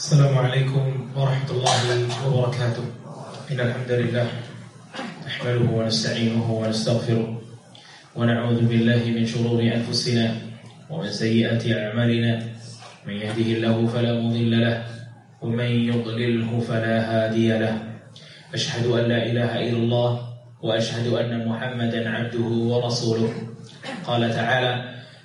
السلام عليكم ورحمة الله وبركاته. إن الحمد لله نحمده ونستعينه ونستغفره ونعوذ بالله من شرور أنفسنا ومن سيئات أعمالنا. من يهده الله فلا مضل له ومن يضلله فلا هادي له. أشهد أن لا إله إلا الله وأشهد أن محمدا عبده ورسوله. قال تعالى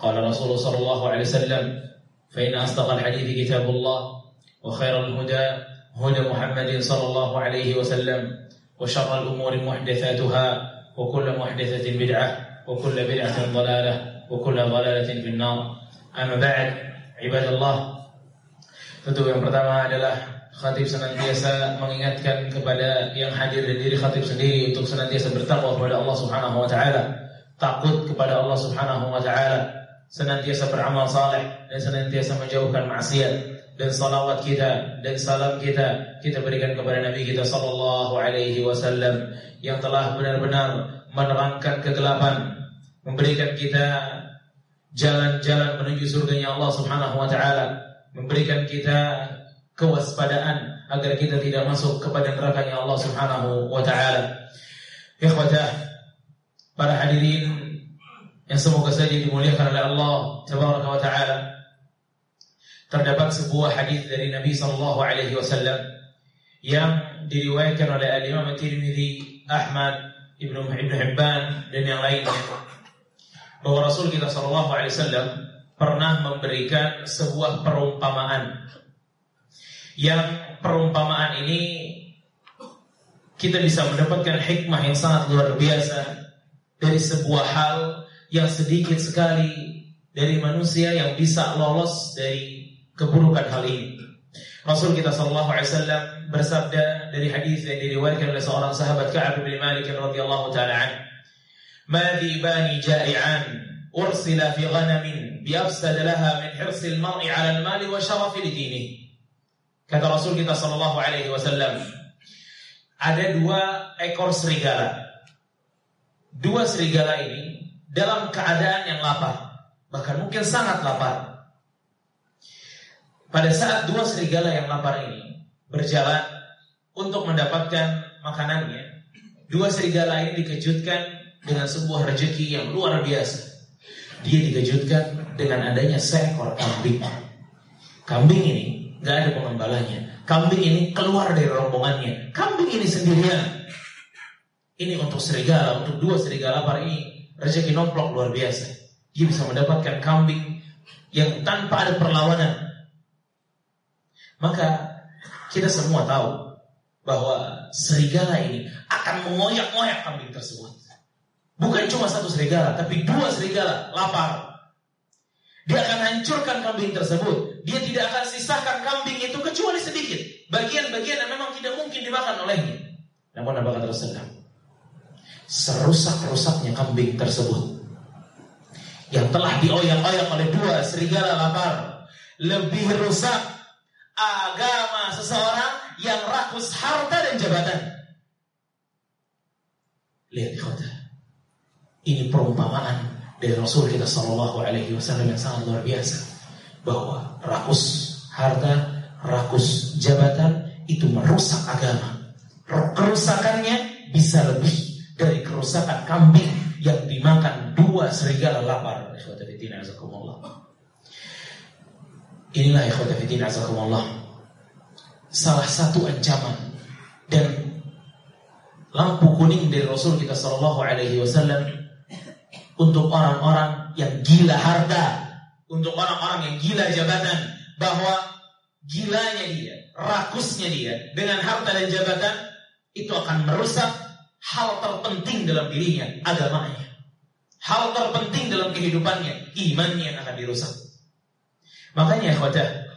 قال رسول صلى الله عليه وسلم فإن أصدق الحديث كتاب الله وخير الهدى هدى محمد صلى الله عليه وسلم وشر الأمور محدثاتها وكل محدثة بدعة وكل بدعة ضلالة وكل ضلالة في النار أما بعد عباد الله Tentu yang pertama adalah khatib senantiasa mengingatkan kepada yang hadir dan diri khatib sendiri untuk senantiasa bertakwa kepada Allah Subhanahu wa taala, takut kepada Allah Subhanahu wa taala, senantiasa beramal saleh dan senantiasa menjauhkan maksiat dan salawat kita dan salam kita kita berikan kepada Nabi kita sallallahu alaihi wasallam yang telah benar-benar menerangkan kegelapan, memberikan kita jalan-jalan menuju surganya Allah Subhanahu wa taala memberikan kita kewaspadaan agar kita tidak masuk kepada neraka Allah Subhanahu wa taala. Ikhwatah, para hadirin yang semoga saja dimuliakan oleh Allah Tabaraka wa taala. Terdapat sebuah hadis dari Nabi sallallahu alaihi wasallam yang diriwayatkan oleh Al-Imam Tirmizi, Ahmad, Ibnu Ibnu Hibban dan yang lainnya bahwa Rasul kita sallallahu alaihi wasallam pernah memberikan sebuah perumpamaan yang perumpamaan ini kita bisa mendapatkan hikmah yang sangat luar biasa dari sebuah hal yang sedikit sekali dari manusia yang bisa lolos dari keburukan hal ini. Rasul kita sallallahu alaihi wasallam bersabda dari hadis yang diriwayatkan oleh seorang sahabat Ka'ab bin Malik radhiyallahu taala an. Ma dhibani ja'i'an ursila fi ghanamin biafsad laha min hirs al-mar'i 'ala al-mali wa sharaf dinih. Kata Rasul kita sallallahu alaihi wasallam, ada dua ekor serigala. Dua serigala ini dalam keadaan yang lapar bahkan mungkin sangat lapar pada saat dua serigala yang lapar ini berjalan untuk mendapatkan makanannya dua serigala ini dikejutkan dengan sebuah rezeki yang luar biasa dia dikejutkan dengan adanya seekor kambing. Kambing ini nggak ada pengembalanya. Kambing ini keluar dari rombongannya. Kambing ini sendirian. Ini untuk serigala, untuk dua serigala lapar ini rezeki nomplok luar biasa. Dia bisa mendapatkan kambing yang tanpa ada perlawanan. Maka kita semua tahu bahwa serigala ini akan mengoyak-ngoyak kambing tersebut. Bukan cuma satu serigala, tapi dua serigala lapar. Dia akan hancurkan kambing tersebut. Dia tidak akan sisakan kambing itu kecuali sedikit. Bagian-bagian yang memang tidak mungkin dimakan olehnya. Namun Nabi kata Rasulullah, serusak-rusaknya kambing tersebut yang telah dioyak-oyak oleh dua serigala lapar lebih rusak agama seseorang yang rakus harta dan jabatan. Lihat ikhwatah. Ini perumpamaan dari Rasul kita Shallallahu Alaihi Wasallam yang sangat luar biasa bahwa rakus harta, rakus jabatan itu merusak agama. Kerusakannya bisa lebih kerusakan kambing yang dimakan dua serigala lapar. Inilah ikhwatafiddin azakumullah. Salah satu ancaman dan lampu kuning dari Rasul kita Shallallahu Alaihi Wasallam untuk orang-orang yang gila harta, untuk orang-orang yang gila jabatan, bahwa gilanya dia, rakusnya dia dengan harta dan jabatan itu akan merusak hal terpenting dalam dirinya, agamanya. Hal terpenting dalam kehidupannya, imannya yang akan dirusak. Makanya khotbah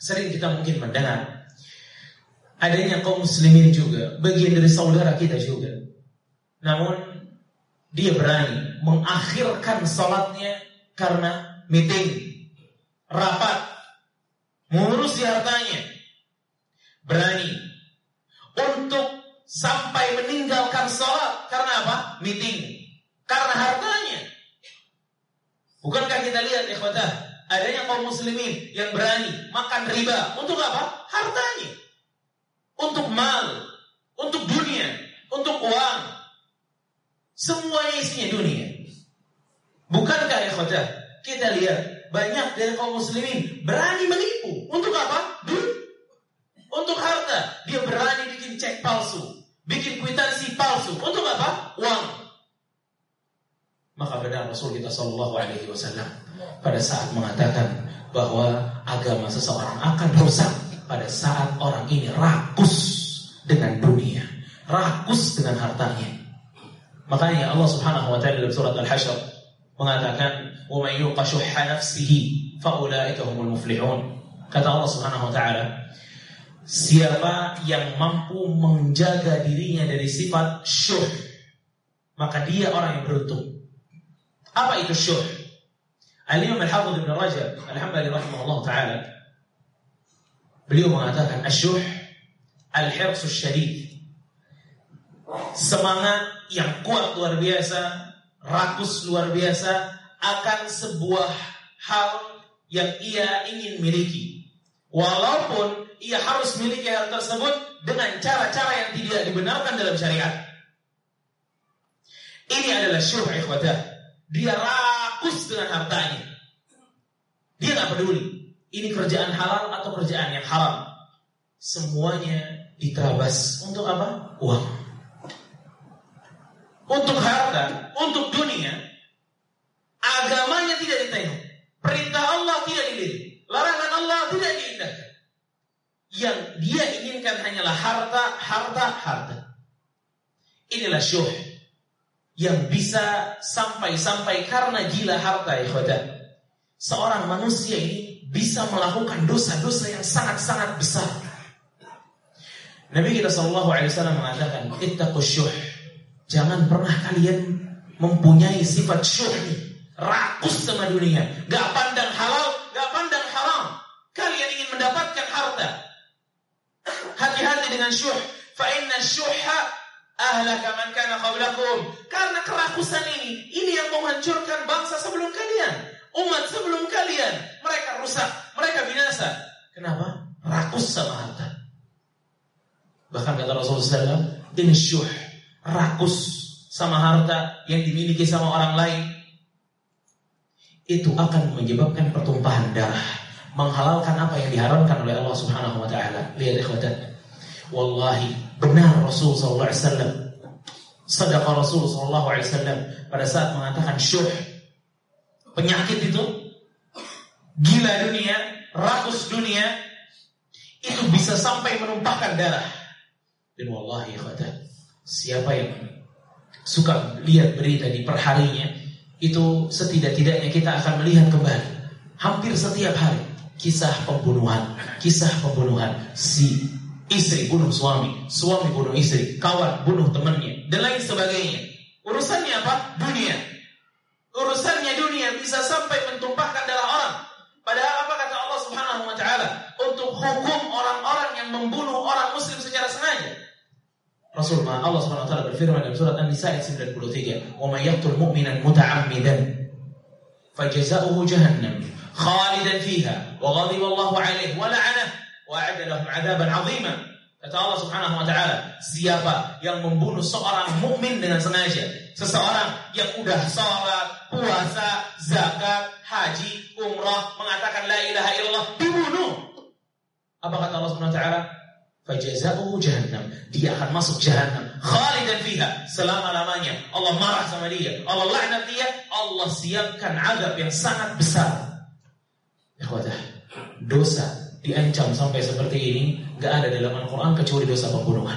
Sering kita mungkin mendengar adanya kaum muslimin juga, bagian dari saudara kita juga. Namun dia berani mengakhirkan sholatnya karena meeting, rapat, mengurusi hartanya. Berani untuk sampai meninggalkan sholat karena apa? Meeting, karena hartanya. Bukankah kita lihat ikhwatah adanya kaum muslimin yang berani makan riba untuk apa? Hartanya. Untuk mal, untuk dunia, untuk uang. Semuanya isinya dunia. Bukankah khodah? Kita lihat banyak dari kaum muslimin berani menipu. Untuk apa? Duit. Untuk harta. Dia berani bikin cek palsu. Bikin kwitansi palsu. Untuk apa? Uang. Maka benar Rasul kita Shallallahu Alaihi Wasallam pada saat mengatakan bahwa agama seseorang akan rusak pada saat orang ini rakus dengan dunia, rakus dengan hartanya. Makanya Allah Subhanahu wa taala dalam surat Al-Hasyr mengatakan, "Wa may yuqa nafsihi fa muflihun." Kata Allah Subhanahu wa taala, siapa yang mampu menjaga dirinya dari sifat syuh, maka dia orang yang beruntung. Apa itu syuh? Al-Imam Al-Hafidh Ibn Rajab Al-Hambali rahimahullah ta'ala Beliau mengatakan Asyuh Al-Hirsu Syadid Semangat yang kuat luar biasa Rakus luar biasa Akan sebuah hal yang ia ingin miliki Walaupun ia harus miliki hal tersebut Dengan cara-cara yang tidak dibenarkan dalam syariat Ini adalah syuh ikhwatah Dia rakus dengan hartanya. Dia nggak peduli. Ini kerjaan halal atau kerjaan yang haram. Semuanya diterabas untuk apa? Uang. Untuk harta, untuk dunia, agamanya tidak ditengok. Perintah. Larangan Allah tidak diindahkan. Yang dia inginkan hanyalah harta, harta, harta. Inilah syuh yang bisa sampai-sampai karena gila harta ikhwadah. Seorang manusia ini bisa melakukan dosa-dosa yang sangat-sangat besar. Nabi kita Shallallahu Alaihi Wasallam mengatakan, syuh. Jangan pernah kalian mempunyai sifat syuh rakus sama dunia, gak pandang halal, gak pandang mendapatkan harta. Hati-hati dengan syuh. Fa inna syuhha ahlaka man kana qablakum. Karena kerakusan ini, ini yang menghancurkan bangsa sebelum kalian, umat sebelum kalian. Mereka rusak, mereka binasa. Kenapa? Rakus sama harta. Bahkan kata Rasulullah SAW, ini syuh, rakus sama harta yang dimiliki sama orang lain. Itu akan menyebabkan pertumpahan darah, menghalalkan apa yang diharamkan oleh Allah Subhanahu wa taala. Lihat ikhwatan, Wallahi benar Rasul sallallahu alaihi wasallam. Sadaqah Rasul sallallahu alaihi wasallam pada saat mengatakan syuh penyakit itu gila dunia, rakus dunia itu bisa sampai menumpahkan darah. Dan wallahi ikhwatan, siapa yang suka lihat berita di perharinya itu setidak-tidaknya kita akan melihat kembali hampir setiap hari kisah pembunuhan, kisah pembunuhan si Istri bunuh suami, suami bunuh istri, kawan bunuh temannya, dan lain sebagainya. Urusannya apa? Dunia. Urusannya dunia bisa sampai mentumpahkan darah orang. Padahal apa kata Allah Subhanahu wa taala? Untuk hukum orang-orang yang membunuh orang muslim secara sengaja. Rasulullah Allah Subhanahu wa taala berfirman dalam surat An-Nisa ayat 93, "Wa may yaqtul mu'minan muta'ammidan fajaza'uhu jahannam wa ghadiba Allahu 'alaihi wa la'anahu wa'ada lahum 'adaban 'azima. Kata Allah Subhanahu wa taala, siapa yang membunuh seorang mukmin dengan sengaja, seseorang yang udah sholat, puasa, zakat, haji, umrah, mengatakan la ilaha illallah, dibunuh. Apa kata Allah Subhanahu wa taala? Fajazaohu jahannam. Dia akan masuk jahannam. Khalidan fiha. Selama-lamanya. Allah marah sama dia. Allah laknat dia. Allah siapkan azab yang sangat besar. Ikhwatah. Dosa diancam sampai seperti ini nggak ada dalam Al-Quran kecuali dosa pembunuhan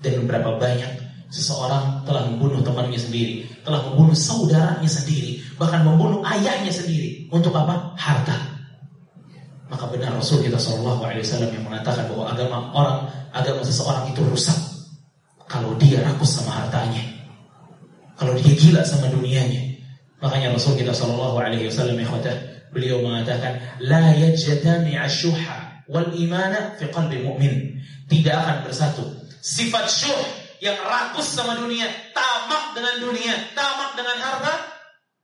dan berapa banyak seseorang telah membunuh temannya sendiri telah membunuh saudaranya sendiri bahkan membunuh ayahnya sendiri untuk apa harta maka benar Rasul kita Shallallahu Alaihi Wasallam yang mengatakan bahwa agama orang, agama seseorang itu rusak kalau dia rakus sama hartanya, kalau dia gila sama dunianya. Makanya Rasul kita Shallallahu Alaihi Wasallam beliau mengatakan, la yajtami asyuha wal imana fi qalbi mu'min. Tidak akan bersatu. Sifat syuh yang rakus sama dunia, tamak dengan dunia, tamak dengan harta,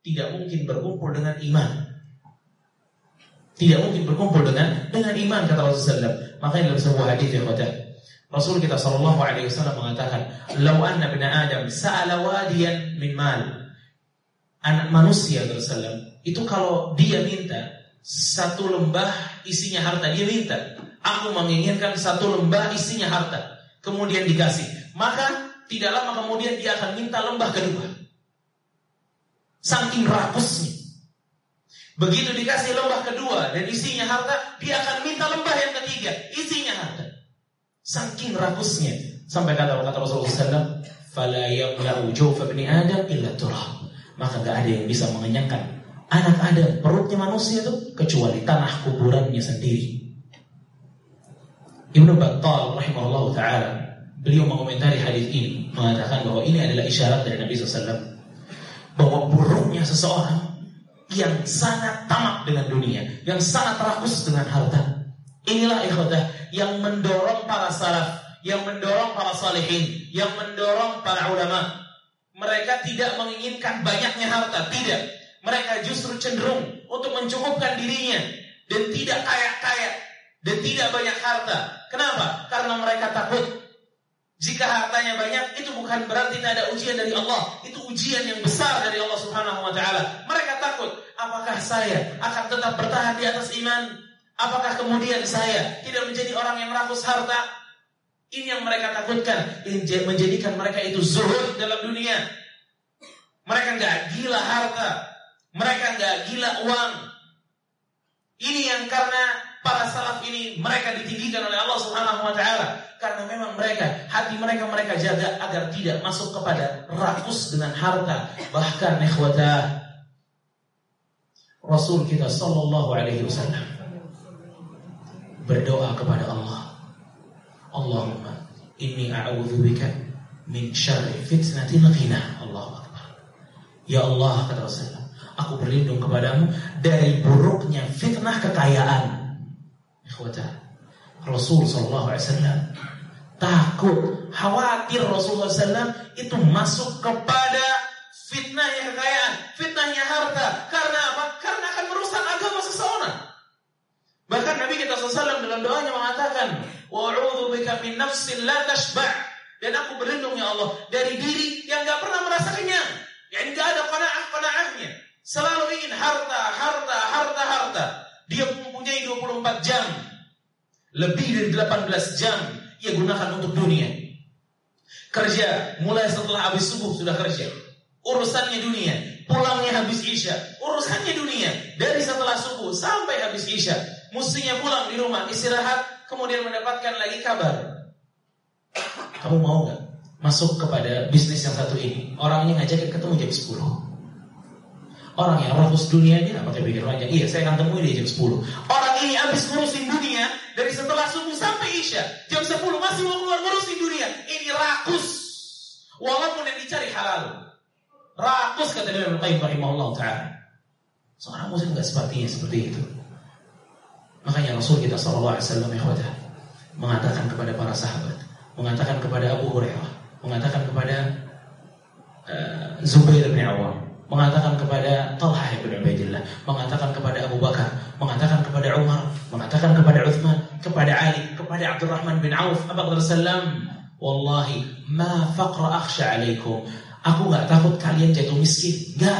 tidak mungkin berkumpul dengan iman. Tidak mungkin berkumpul dengan dengan iman kata Rasulullah SAW. Makanya dalam sebuah hadis yang kata Rasul kita Shallallahu Alaihi Wasallam mengatakan, "Lau anna bin Adam sa'ala wadiyan min mal." Anak manusia Rasulullah itu kalau dia minta satu lembah isinya harta, dia minta, "Aku menginginkan satu lembah isinya harta." Kemudian dikasih, maka tidak lama kemudian dia akan minta lembah kedua. Saking rakusnya. Begitu dikasih lembah kedua dan isinya harta, dia akan minta lembah yang ketiga, isinya harta. Saking rakusnya. Sampai kata kata Rasulullah SAW, "Fala yamla'u jawfa ibni Adam illa turab." Maka gak ada yang bisa mengenyangkan anak Adam, perutnya manusia itu kecuali tanah kuburannya sendiri. Ibnu Battal rahimahullah taala beliau mengomentari hadis ini mengatakan bahwa ini adalah isyarat dari Nabi SAW bahwa buruknya seseorang yang sangat tamak dengan dunia, yang sangat rakus dengan harta. Inilah ikhwadah yang mendorong para salaf, yang mendorong para salihin, yang mendorong para ulama. Mereka tidak menginginkan banyaknya harta, tidak. Mereka justru cenderung untuk mencukupkan dirinya dan tidak kaya-kaya dan tidak banyak harta. Kenapa? Karena mereka takut jika hartanya banyak, itu bukan berarti tidak ada ujian dari Allah. Itu ujian yang besar dari Allah Subhanahu wa taala. Mereka takut, apakah saya akan tetap bertahan di atas iman? Apakah kemudian saya tidak menjadi orang yang rakus harta? Ini yang mereka takutkan, menjadikan mereka itu zuhud dalam dunia. Mereka nggak gila harta, mereka nggak gila uang. Ini yang karena para salaf ini mereka ditinggikan oleh Allah Subhanahu wa taala. Karena memang mereka hati mereka mereka jaga agar tidak masuk kepada rakus dengan harta. Bahkan ikhwata Rasul kita sallallahu alaihi wasallam berdoa kepada Allah Allahumma inni a'udzubika min syarri fitnatil ghina Allahu akbar ya Allah kata Rasulullah aku berlindung kepadamu dari buruknya fitnah kekayaan Ikhwata, Rasul Sallallahu Alaihi Wasallam takut, khawatir Rasulullah SAW itu masuk kepada fitnahnya kekayaan, fitnahnya harta. Karena apa? Karena Nabi kita SAW dalam doanya mengatakan, Wa'udhu bika min nafsin la tashba' Dan aku berlindung ya Allah dari diri yang gak pernah merasa kenyang. Yang gak ada panah-panahnya. Selalu ingin harta, harta, harta, harta. Dia mempunyai 24 jam. Lebih dari 18 jam ia gunakan untuk dunia. Kerja mulai setelah habis subuh sudah kerja. Urusannya dunia, pulangnya habis isya. Urusannya dunia dari setelah subuh sampai habis isya. Mestinya pulang di rumah istirahat, kemudian mendapatkan lagi kabar. Kamu mau nggak masuk kepada bisnis yang satu ini? Orangnya ngajakin ketemu jam 10. Orang yang rakus dunia ini apa pikir banyak. Iya, saya akan temui dia jam 10. Orang ini habis ngurusin dunia dari setelah subuh sampai isya. Jam 10 masih mau keluar ngurusin dunia. Ini rakus. Walaupun yang dicari halal. Rakus kata Imam Qayyim rahimahullah taala. Seorang muslim enggak sepertinya seperti itu. Makanya Rasul kita ikhwata mengatakan kepada para sahabat, mengatakan kepada Abu Hurairah, mengatakan kepada uh, Zubair bin Awam, mengatakan kepada Talha bin Ubaidillah, mengatakan kepada Abu Bakar, mengatakan kepada Umar, mengatakan kepada Uthman, kepada Ali, kepada Abdurrahman bin Auf, kata Sallam? Wallahi, ma faqra akhsha alaikum. Aku nggak takut kalian jatuh miskin. Rasul.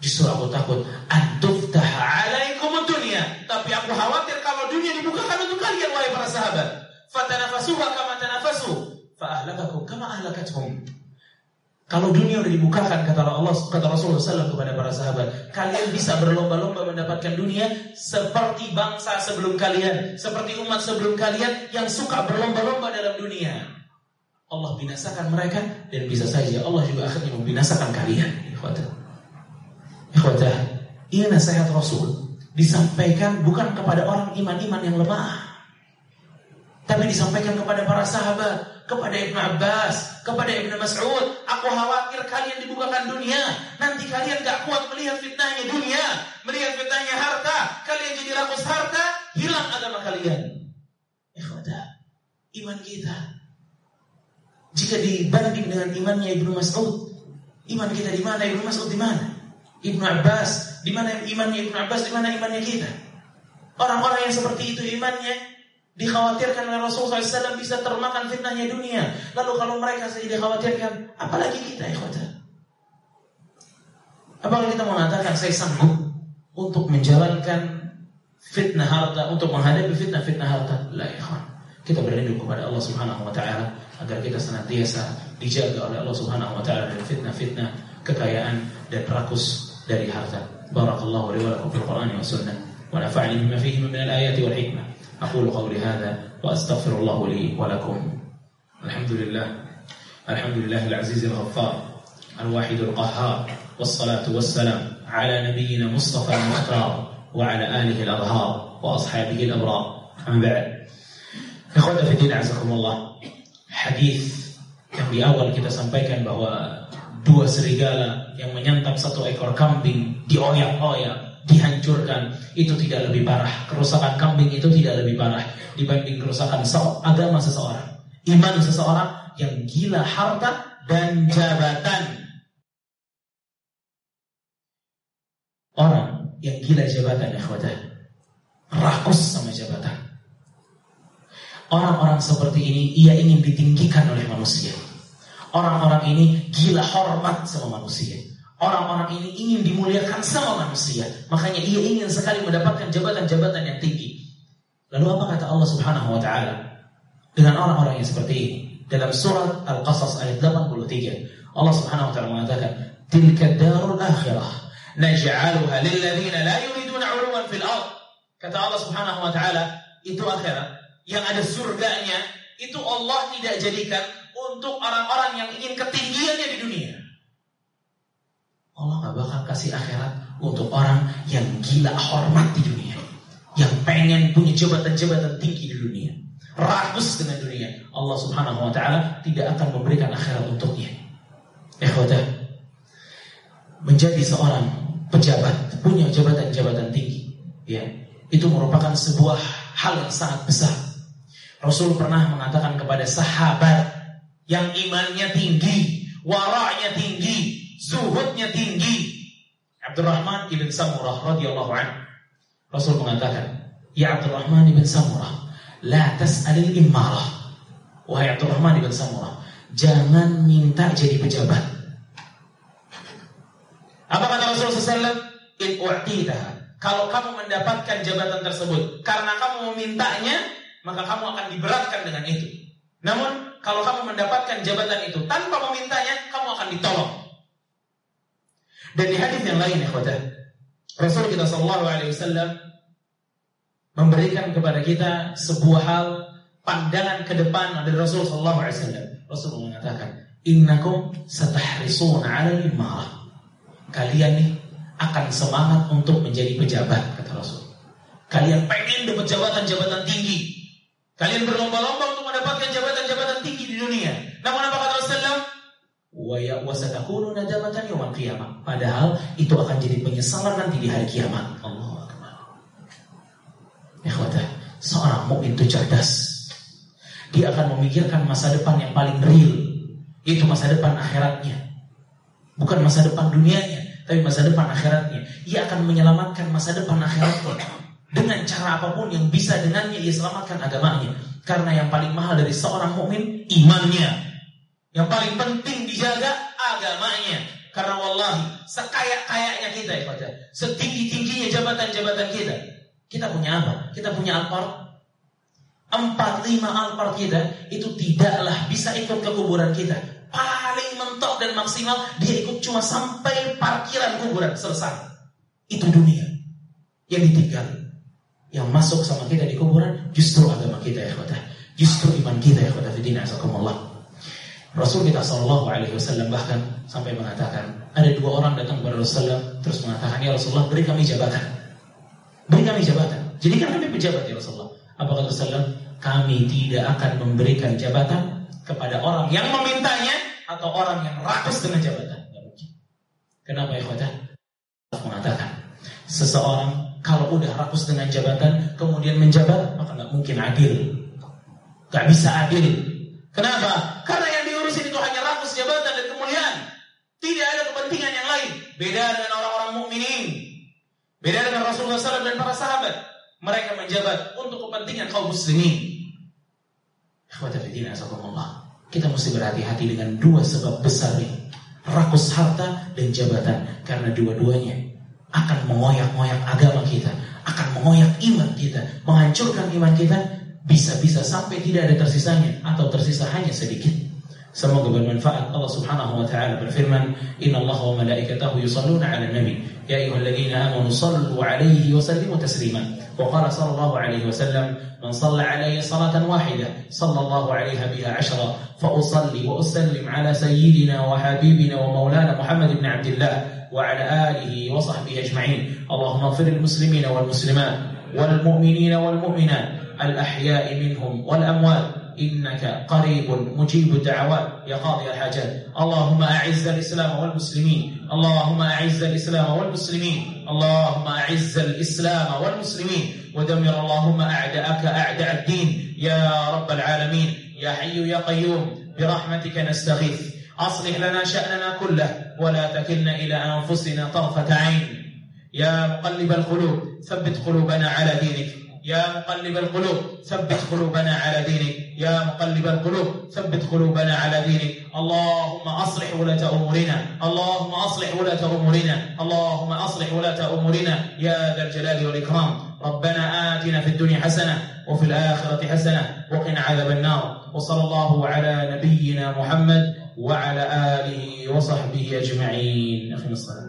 Justru aku takut antuftah alaikum dunia. Tapi aku khawatir kalau dunia dibukakan untuk kalian wahai para sahabat. Fatanafasuha kama tanafasu. Fa'ahlakakum kama ahlakathum. Kalau dunia udah dibukakan kata Allah kata Rasulullah SAW kepada para sahabat, kalian bisa berlomba-lomba mendapatkan dunia seperti bangsa sebelum kalian, seperti umat sebelum kalian yang suka berlomba-lomba dalam dunia. Allah binasakan mereka dan bisa saja Allah juga akan membinasakan kalian. Ikhwata. Ikhwata, ini nasihat Rasul disampaikan bukan kepada orang iman-iman yang lemah. Tapi disampaikan kepada para sahabat, kepada Ibn Abbas, kepada Ibn Mas'ud. Aku khawatir kalian dibukakan dunia. Nanti kalian gak kuat melihat fitnahnya dunia. Melihat fitnahnya harta. Kalian jadi rakus harta, hilang agama kalian. Ikhwata, iman kita. Jika dibanding dengan imannya Ibn Mas'ud, iman kita di mana? Ibn Mas'ud di mana? Ibn Abbas, di mana imannya Ibn Abbas, di mana imannya kita? Orang-orang yang seperti itu imannya Dikhawatirkan oleh Rasulullah SAW bisa termakan fitnahnya dunia. Lalu kalau mereka saja dikhawatirkan, apalagi kita ikhwata. Apakah kita mengatakan saya sanggup untuk menjalankan fitnah harta, untuk menghadapi fitnah-fitnah harta? La ikhwan. Kita berlindung kepada Allah Subhanahu wa taala agar kita senantiasa dijaga oleh Allah Subhanahu wa taala dari fitnah-fitnah kekayaan dan rakus li wa lakum fil Qur'ani wa sunnah wa nafa'ani bima fihi min al-ayati wal hikmah. أقول قولي هذا وأستغفر الله لي ولكم. الحمد لله. الحمد لله العزيز الغفار الواحد القهار والصلاة والسلام على نبينا مصطفى المختار وعلى آله الأظهار وأصحابه الأبرار. أما بعد. إخوانا في الدين عزكم الله hadis yang di awal kita sampaikan bahwa dua serigala yang menyantap satu ekor kambing dioyak-oyak dihancurkan itu tidak lebih parah. Kerusakan kambing itu tidak lebih parah dibanding kerusakan agama seseorang. Iman seseorang yang gila harta dan jabatan. Orang yang gila jabatan ya Rakus sama jabatan. Orang-orang seperti ini ia ingin ditinggikan oleh manusia. Orang-orang ini gila hormat sama manusia. Orang-orang ini ingin dimuliakan sama manusia. Makanya ia ingin sekali mendapatkan jabatan-jabatan yang tinggi. Lalu apa kata Allah Subhanahu wa taala dengan orang-orang yang seperti ini? Dalam surat Al-Qasas ayat 83, Allah Subhanahu wa taala mengatakan, "Tilka darul akhirah naj'aluha lil la yuriduna 'uluwan fil ard." Kata Allah Subhanahu wa taala, itu akhirat yang ada surganya, itu Allah tidak jadikan untuk orang-orang yang ingin ketinggiannya di dunia. Allah nggak bakal kasih akhirat untuk orang yang gila hormat di dunia, yang pengen punya jabatan-jabatan tinggi di dunia, rakus dengan dunia. Allah Subhanahu Wa Taala tidak akan memberikan akhirat untuknya. Ikhwata, menjadi seorang pejabat punya jabatan-jabatan tinggi, ya itu merupakan sebuah hal yang sangat besar. Rasul pernah mengatakan kepada sahabat yang imannya tinggi, waraknya tinggi, zuhudnya tinggi. Abdurrahman ibn Samurah radhiyallahu anhu. Rasul mengatakan, "Ya Abdurrahman ibn Samurah, la tas'alil immarah." Wahai Abdurrahman ibn Samurah, jangan minta jadi pejabat. Apa kata Rasulullah SAW? In u'titaha. Kalau kamu mendapatkan jabatan tersebut karena kamu memintanya, maka kamu akan diberatkan dengan itu. Namun kalau kamu mendapatkan jabatan itu tanpa memintanya, kamu akan ditolong. Dan di hadis yang lain, ikhwata, Rasul kita Shallallahu Alaihi Wasallam memberikan kepada kita sebuah hal pandangan ke depan dari Rasul Shallallahu Alaihi Wasallam. Rasul mengatakan, Innakum satahrisuna ala imarah. Kalian nih akan semangat untuk menjadi pejabat, kata Rasul. Kalian pengen dapat jabatan-jabatan tinggi. Kalian berlomba-lomba untuk mendapatkan jabatan-jabatan tinggi di dunia. Namun apa kata Rasulullah? wasatakunu nadamatan yaumil qiyamah. Padahal itu akan jadi penyesalan nanti di hari kiamat. Allah Akbar. Ikhwatah, seorang mukmin itu cerdas. Dia akan memikirkan masa depan yang paling real. Itu masa depan akhiratnya. Bukan masa depan dunianya, tapi masa depan akhiratnya. Ia akan menyelamatkan masa depan akhiratnya dengan cara apa pun yang bisa dengannya ia selamatkan agamanya. Karena yang paling mahal dari seorang mukmin imannya, yang paling penting dijaga agamanya. Karena wallahi, sekaya-kayanya kita ya. Setinggi-tingginya jabatan-jabatan kita. Kita punya apa? Kita punya Alphard. Empat lima Alphard kita itu tidaklah bisa ikut ke kuburan kita. Paling mentok dan maksimal dia ikut cuma sampai parkiran kuburan selesai. Itu dunia yang ditinggal. Yang masuk sama kita di kuburan justru agama kita ya kota. Justru iman kita ya kota. Fidina asakumullah. Rasul kita Shallallahu Alaihi Wasallam bahkan sampai mengatakan ada dua orang datang kepada Rasulullah terus mengatakan ya Rasulullah beri kami jabatan, Berikan kami jabatan. Jadikan kami pejabat ya Rasulullah. Apa kata Rasulullah? Kami tidak akan memberikan jabatan kepada orang yang memintanya atau orang yang rakus dengan jabatan. Kenapa ya kata? Mengatakan seseorang kalau udah rakus dengan jabatan kemudian menjabat maka nggak mungkin adil. Gak bisa adil. Kenapa? Karena yang diurusin itu hanya rakus jabatan dan kemuliaan. Tidak ada kepentingan yang lain. Beda dengan orang-orang mukminin. Beda dengan Rasulullah SAW dan para sahabat. Mereka menjabat untuk kepentingan kaum muslimin. Kita mesti berhati-hati dengan dua sebab besar ini. Rakus harta dan jabatan. Karena dua-duanya akan mengoyak-ngoyak agama kita. Akan mengoyak iman kita. Menghancurkan iman kita. Bisa-bisa sampai tidak ada tersisanya. Atau tersisa hanya sedikit. Semoga bermanfaat. Allah Subhanahu wa taala berfirman, "Inna Allah wa malaikatahu yusalluna 'alan nabi, ya ayyuhalladzina amanu sallu 'alaihi wa sallimu taslima." Wa qala sallallahu alaihi wasallam, "Man shalla 'alayya salatan wahidah, sallallahu 'alaiha biha 'ashra." Fa usalli wa usallim 'ala sayyidina wa habibina wa maulana Muhammad ibn Abdullah lil muslimina wal muslimat wal mu'minina wal mu'minat al ahya'i minhum wal amwat إنك قريب مجيب الدعوات. يا قاضي الحاجات. اللهم أعز الإسلام والمسلمين. اللهم أعز الإسلام والمسلمين. اللهم أعز الإسلام والمسلمين. ودمر اللهم أعداءك أعداء الدين. يا رب العالمين. يا حي يا قيوم. برحمتك نستغيث. أصلح لنا شأننا كله ولا تكلنا إلى أنفسنا طرفة عين. يا مقلب القلوب ثبت قلوبنا على دينك. يا مقلب القلوب ثبت قلوبنا على دينك. يا مقلب القلوب ثبت قلوبنا على دينك. اللهم أصلح ولاة أمورنا. اللهم أصلح ولاة أمورنا. اللهم أصلح ولاة أمورنا. يا ذا الجلال والإكرام. ربنا آتنا في الدنيا حسنة وفي الآخرة حسنة. وقنا عذاب النار. وصلى الله على نبينا محمد وعلى آله وصحبه أجمعين. أخي الصلاة.